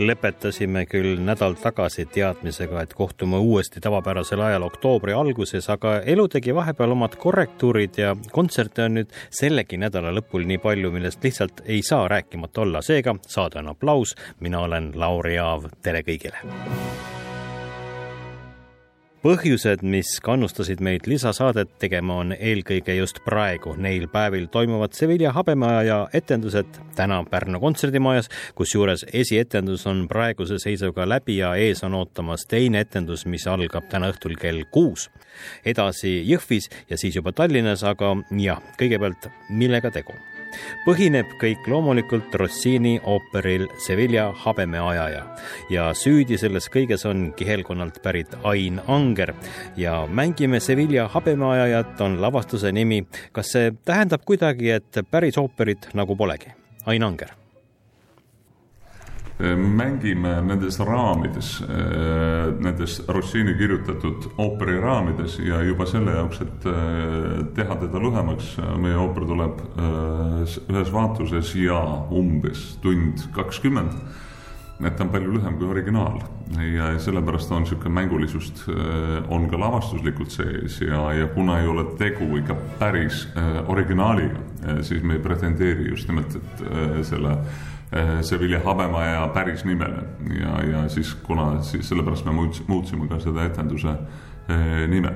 Lõpetasime küll nädal tagasi teadmisega, et kohtume uuesti tavapärasel ajal oktoobri alguses, aga elu tegi vahepeal omad korrektuurid ja kontserte on nüüd sellegi nädala lõpul nii palju, millest lihtsalt ei saa rääkimata olla. seega saade on aplaus, mina olen Lauri Aav, tere kõigile põhjused, mis kannustasid meid lisasaadet tegema, on eelkõige just praegu. Neil päevil toimuvad Sevilla habemaaja etendused täna Pärnu kontserdimajas, kusjuures esietendus on praeguse seisuga läbi ja ees on ootamas teine etendus, mis algab täna õhtul kell kuus. edasi Jõhvis ja siis juba Tallinnas, aga jah, kõigepealt, millega tegu põhineb kõik loomulikult Rossini ooperil Sevilla habemeajaja ja süüdi selles kõiges on kihelkonnalt pärit Ain Anger ja mängime Sevilla habemeajajat on lavastuse nimi. kas see tähendab kuidagi, et päris ooperit nagu polegi? Ain Anger mängime nendes raamides, äh, nendes Rossini kirjutatud ooperi raamides ja juba selle jaoks, et äh, teha teda lühemaks, meie ooper tuleb äh, ühes vaatuses ja umbes tund kakskümmend. et ta on palju lühem kui originaal ja sellepärast on niisugune mängulisust on ka lavastuslikult sees ja, ja kuna ei ole tegu ikka päris originaaliga, siis me ei pretendeeri just nimelt, et selle Eh, Sevilla habemaja päris nimele ja, ja siis kuna siis sellepärast me muutsime ka seda etenduse eh, nime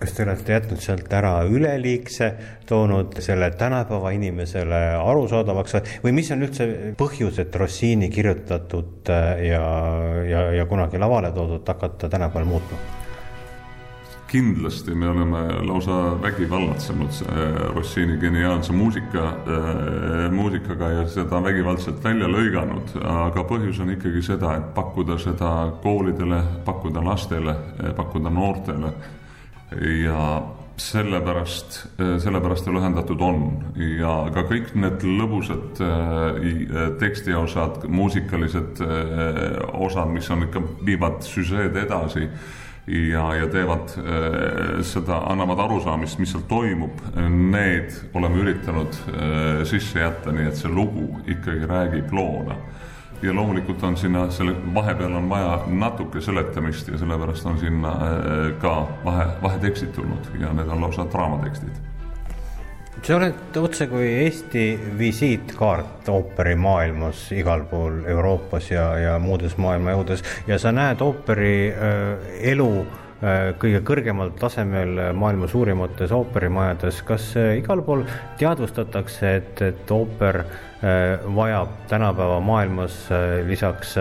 kas te olete jätnud sealt ära üleliigse, toonud selle tänapäeva inimesele arusaadavaks või mis on üldse põhjus, et Rossini kirjutatud eh, ja, ja, ja kunagi lavale toodud hakata tänapäeval muutma? Kindlasti me oleme lausa vägivallatsenud äh, Rossini geniaalse muusika, äh, muusikaga ja seda vägivaldselt välja lõiganud, aga põhjus on ikkagi seda, et pakkuda seda koolidele, pakkuda lastele, pakkuda noortele. Ja sellepärast, sellepärast ta lühendatud on. Ja ka kõik need lõbusad tekstiosad, muusikalised osad, mis on ikka, viivad süžeed edasi ja, ja teevad äh, seda, annavad arusaamist, mis seal toimub, need oleme üritanud äh, sisse jätta, nii et see lugu ikkagi räägib loona. ja loomulikult on sinna, selle vahepeal on vaja natuke seletamist ja sellepärast on sinna äh, ka vahe, vahetekstid tulnud ja need on lausa draamatekstid sa oled otsekui Eesti visiitkaart ooperimaailmas igal pool Euroopas ja, ja muudes maailma jõudes. Ja sa näed ooperi äh, elu kõige kõrgemal tasemel maailma suurimates ooperimajades, kas äh, igal pool teadvustatakse, et, et ooper äh, vajab tänapäeva maailmas lisaks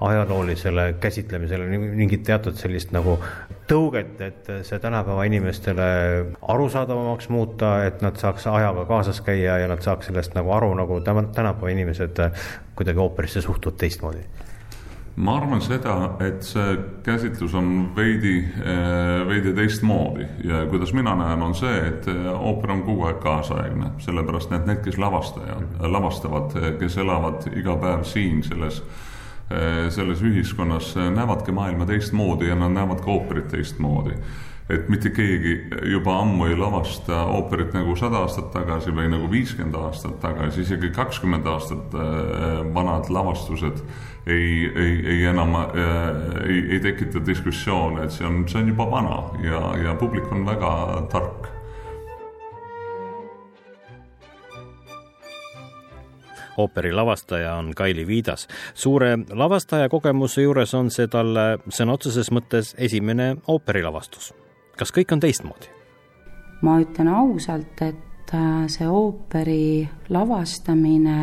ajaloolisele käsitlemisele mingit teatud sellist nagu tõuget, et see tänapäeva inimestele arusaadavamaks muuta, et nad saaks ajaga kaasas käia ja nad saaks sellest nagu aru, nagu tänapäeva inimesed kuidagi ooperisse suhtuvad teistmoodi ma arvan seda, et see käsitlus on veidi, eh, veidi teistmoodi ja kuidas mina näen, on see, et eh, ooper on kogu aeg kaasaegne, sellepärast et need, kes lavastajad, lavastavad, eh, kes elavad iga päev siin selles, selles ühiskonnas, näevadki maailma teistmoodi ja nad näevad ka ooperit teistmoodi. Et mitte keegi juba ammu ei lavasta ooperit nagu sada aastat tagasi või nagu viiskümmend aastat tagasi, isegi kakskümmend aastat vanad lavastused ei, ei, ei enam ei, ei tekita diskussioone, et see on, see on juba vana ja, ja publik on väga tark ooperi lavastaja on Kaili Viidas. suure lavastaja kogemuse juures on see talle sõna otseses mõttes esimene ooperilavastus. kas kõik on teistmoodi? ma ütlen ausalt, et äh, see ooperi lavastamine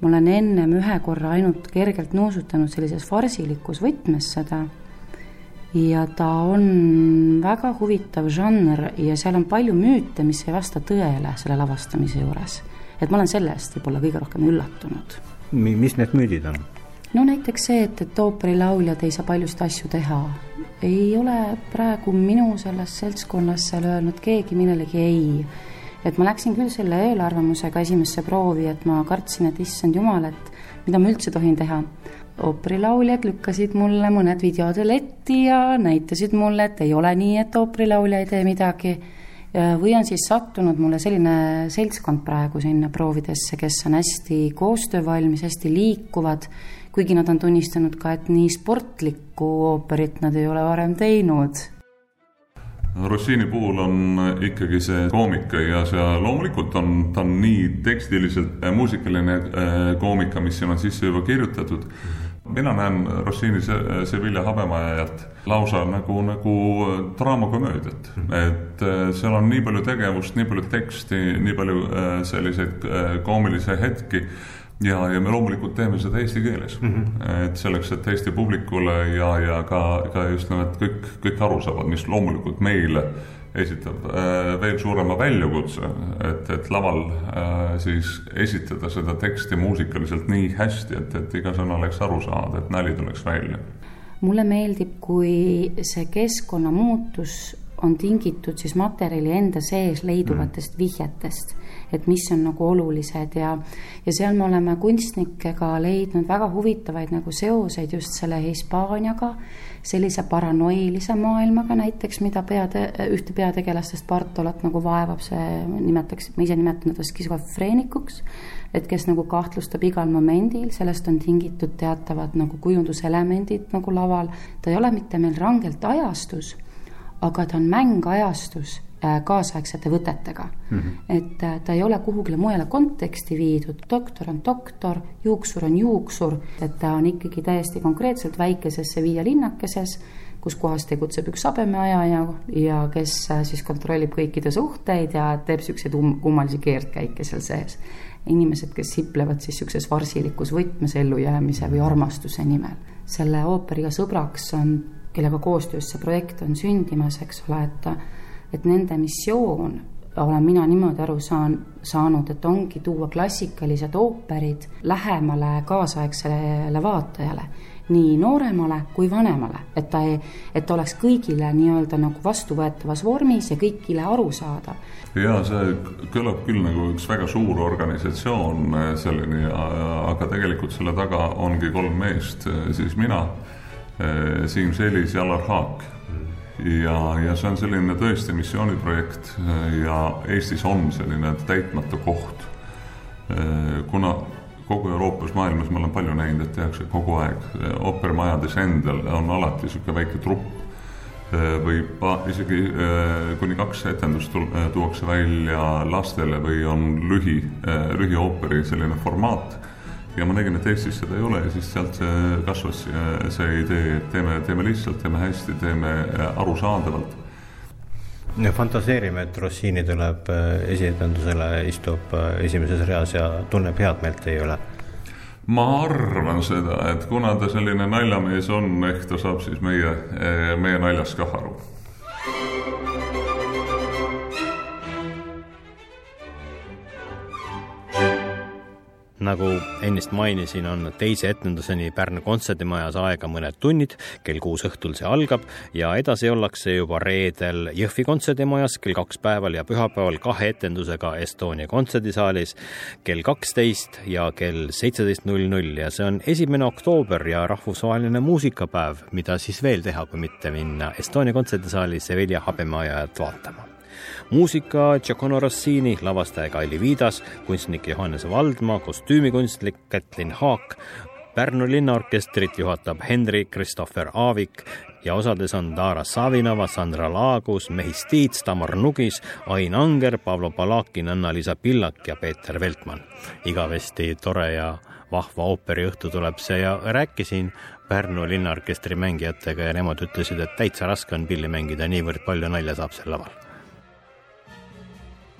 ma olen ennem ühe korra ainult kergelt nuusutanud sellises farsilikus võtmes seda ja ta on väga huvitav žanr ja seal on palju müüte, mis ei vasta tõele selle lavastamise juures. Et ma olen selle eest võib-olla kõige rohkem üllatunud. mis need müüdid on? no näiteks see, et, et ooperilauljad ei saa paljusid asju teha. ei ole praegu minu selles seltskonnas seal öelnud keegi millelegi ei. et ma läksin küll selle eelarvamusega esimesse proovi, et ma kartsin, et issand jumal, et mida ma üldse tohin teha. ooperilauljad lükkasid mulle mõned videod letti ja näitasid mulle, et ei ole nii, et ooperilaulja ei tee midagi või on siis sattunud mulle selline seltskond praegu sinna proovidesse, kes on hästi koostöövalmis, hästi liikuvad kuigi nad on tunnistanud ka, et nii sportlikku ooperit nad ei ole varem teinud. Rossini puhul on ikkagi see koomika ja see loomulikult on, ta on nii tekstiliselt äh, muusikaline äh, koomika, mis siin on sisse juba kirjutatud. Mina näen Rossini Sevilla habemajajat lausa nagu, nagu draamakomöödiat, et äh, seal on nii palju tegevust, nii palju teksti, nii palju selliseid koomilisi hetki ja, ja me loomulikult teeme seda eesti keeles mm. -hmm. et selleks, et Eesti publikule ja, ja ka, ka just nimelt kõik, kõik aru saavad, mis loomulikult meile esitab äh, veel suurema väljakutse, et, et laval äh, siis esitada seda teksti muusikaliselt nii hästi, et, et iga sõna oleks aru saada, et nali tuleks välja. mulle meeldib, kui see keskkonnamuutus on tingitud siis materjali enda sees leiduvatest mm. vihjetest et mis on nagu olulised ja, ja seal me oleme kunstnikega leidnud väga huvitavaid nagu seoseid just selle Hispaaniaga, sellise paranoilise maailmaga näiteks, mida peade, ühte peategelastest Bartolat nagu vaevab, see nimetaks, ma ise nimetan teda skisofreenikuks, et kes nagu kahtlustab igal momendil, sellest on tingitud teatavad nagu kujunduselemendid nagu laval, ta ei ole mitte meil rangelt ajastus, aga ta on mängajastus Äh, kaasaegsete võtetega mm. -hmm. et äh, ta ei ole kuhugile mujale konteksti viidud, doktor on doktor, juuksur on juuksur, et ta on ikkagi täiesti konkreetselt väikesesse viielinnakeses, kus kohas tegutseb üks habemeajaja ja kes äh, siis kontrollib kõikide suhteid ja teeb niisuguseid um-, kummalisi keerdkäike seal sees. inimesed, kes siplevad siis niisuguses varsilikus võtmes ellujäämise või armastuse nimel. selle ooperiga sõbraks on, kellega koostöös see projekt on sündimas, eks ole, et et nende missioon, olen mina niimoodi aru saan, saanud, et ongi tuua klassikalised ooperid lähemale kaasaegsele vaatajale, nii nooremale kui vanemale, et ta et ta oleks kõigile nii-öelda nagu vastuvõetavas vormis ja kõigile arusaadav. ja see kõlab küll nagu üks väga suur organisatsioon selleni, aga tegelikult selle taga ongi kolm meest, siis mina, Siim Selis ja Alar Haak. Ja, ja see on selline tõesti missiooniprojekt ja Eestis on selline täitmata koht. kuna kogu Euroopas, maailmas ma olen palju näinud, et tehakse kogu aeg, ooperimajades endal on alati niisugune väike trupp. Või isegi kuni kaks etendust tuuakse välja lastele või on lühi, lühiooperi selline formaat ja ma nägin, et Eestis seda ei ole ja siis sealt kasvas see idee, et teeme, teeme lihtsalt, teeme hästi, teeme äh, arusaadavalt. fantaseerime, et Rossini tuleb äh, esietendusele, istub äh, esimeses reas ja tunneb head meelt teie üle ma arvan seda, et kuna ta selline naljamees on, ehk ta saab siis meie, meie naljast kah aru nagu ennist mainisin, on teise etenduseni Pärnu kontserdimajas aega mõned tunnid, kell kuus õhtul see algab ja edasi ollakse juba reedel Jõhvi kontserdimajas kell kaks päeval ja pühapäeval kahe etendusega Estonia kontserdisaalis kell kaksteist ja kell seitseteist null null. Ja see on esimene oktoober ja rahvusvaheline muusikapäev, mida siis veel teha, kui mitte minna Estonia kontserdisaali Sevilla habemajajat vaatama muusika Giacomo Rossini, lavastaja Kaili Viidas, kunstnik Johannes Valdmaa, kostüümikunstnik Kätlin Haak, Pärnu linnaorkestrit juhatab Henri Christopher Aavik ja osades on Dara Savinova, Sandra Laagus, Mehis Tiits, Tamar Nugis, Ain Anger, Pavlo Palakin, Anna-Liisa Pillak ja Peeter Veltman. igavesti tore ja vahva ooperiõhtu tuleb see ja rääkisin Pärnu linnaorkestri mängijatega ja nemad ütlesid, et täitsa raske on pilli mängida, niivõrd palju nalja saab sel laval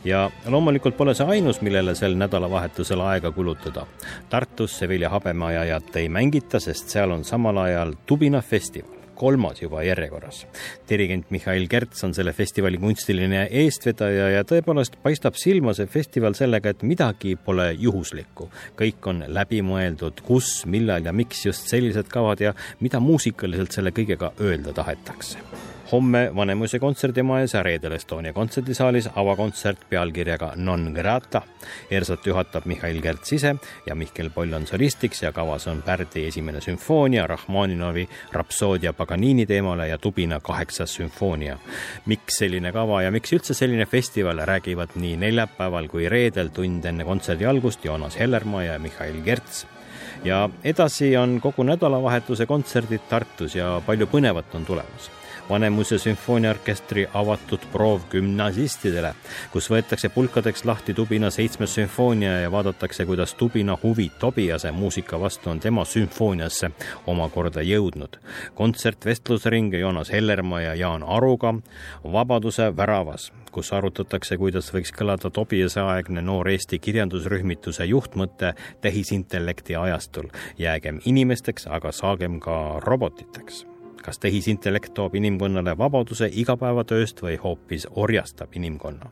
ja loomulikult pole see ainus, millele sel nädalavahetusel aega kulutada. Tartus Sevilla habemajajat ei mängita, sest seal on samal ajal Tubina festival kolmas juba järjekorras. dirigent Mihhail Kerts on selle festivali kunstiline eestvedaja ja tõepoolest paistab silma see festival sellega, et midagi pole juhuslikku. kõik on läbimõeldud, kus, millal ja miks just sellised kavad ja mida muusikaliselt selle kõigega öelda tahetakse homme Vanemuise kontserdimajas ja reedel Estonia kontserdisaalis avakontsert pealkirjaga Non grata. ERSO-t juhatab Mihhail Kerts ise ja Mihkel Poll on solistiks ja kavas on Pärdi esimene sümfoonia, Rahmaninovi rapsoodia Paganini teemale ja Tubina kaheksas sümfoonia. miks selline kava ja miks üldse selline festival, räägivad nii neljapäeval kui reedel tund enne kontserdi algust Joonas Hellermaa ja Mihhail Kerts ja edasi on kogu nädalavahetuse kontserdid Tartus ja palju põnevat on tulemas Vanemuise sümfooniaorkestri avatud proov gümnasistidele, kus võetakse pulkadeks lahti Tubina seitsmes sümfoonia ja vaadatakse, kuidas Tubina huvi Tobiase muusika vastu on tema sümfooniasse omakorda jõudnud. kontsert vestlusring Joonas Hellermaa ja Jaan Aruga Vabaduse väravas, kus arutatakse, kuidas võiks kõlada Tobiase aegne noor Eesti kirjandusrühmituse juhtmõte tehisintellekti ajastul. jäägem inimesteks, aga saagem ka robotiteks kas tehisintellekt toob inimkonnale vabaduse igapäevatööst või hoopis orjastab inimkonna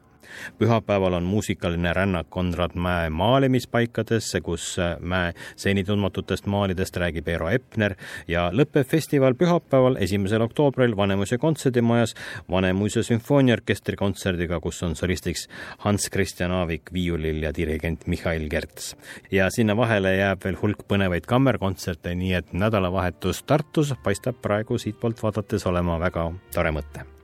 pühapäeval on muusikaline rännak Konrad Mäe maalimispaikadesse, kus Mäe seni tundmatutest maalidest räägib Eero Epner ja lõpeb festival pühapäeval, esimesel oktoobril Vanemuise kontserdimajas Vanemuise sümfooniaorkestri kontserdiga, kus on solistiks Hans Christian Aavik viiulil ja dirigent Mihhail Kerts. ja sinna vahele jääb veel hulk põnevaid kammerkontserte, nii et nädalavahetus Tartus paistab praegu siitpoolt vaadates olema väga tore mõte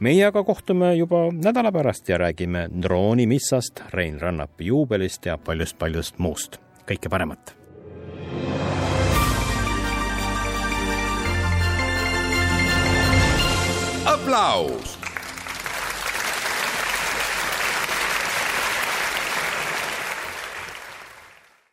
meie aga kohtume juba nädala pärast ja räägime droonimissast, Rein Rannapi juubelist ja paljust-paljust muust. kõike paremat! aplaus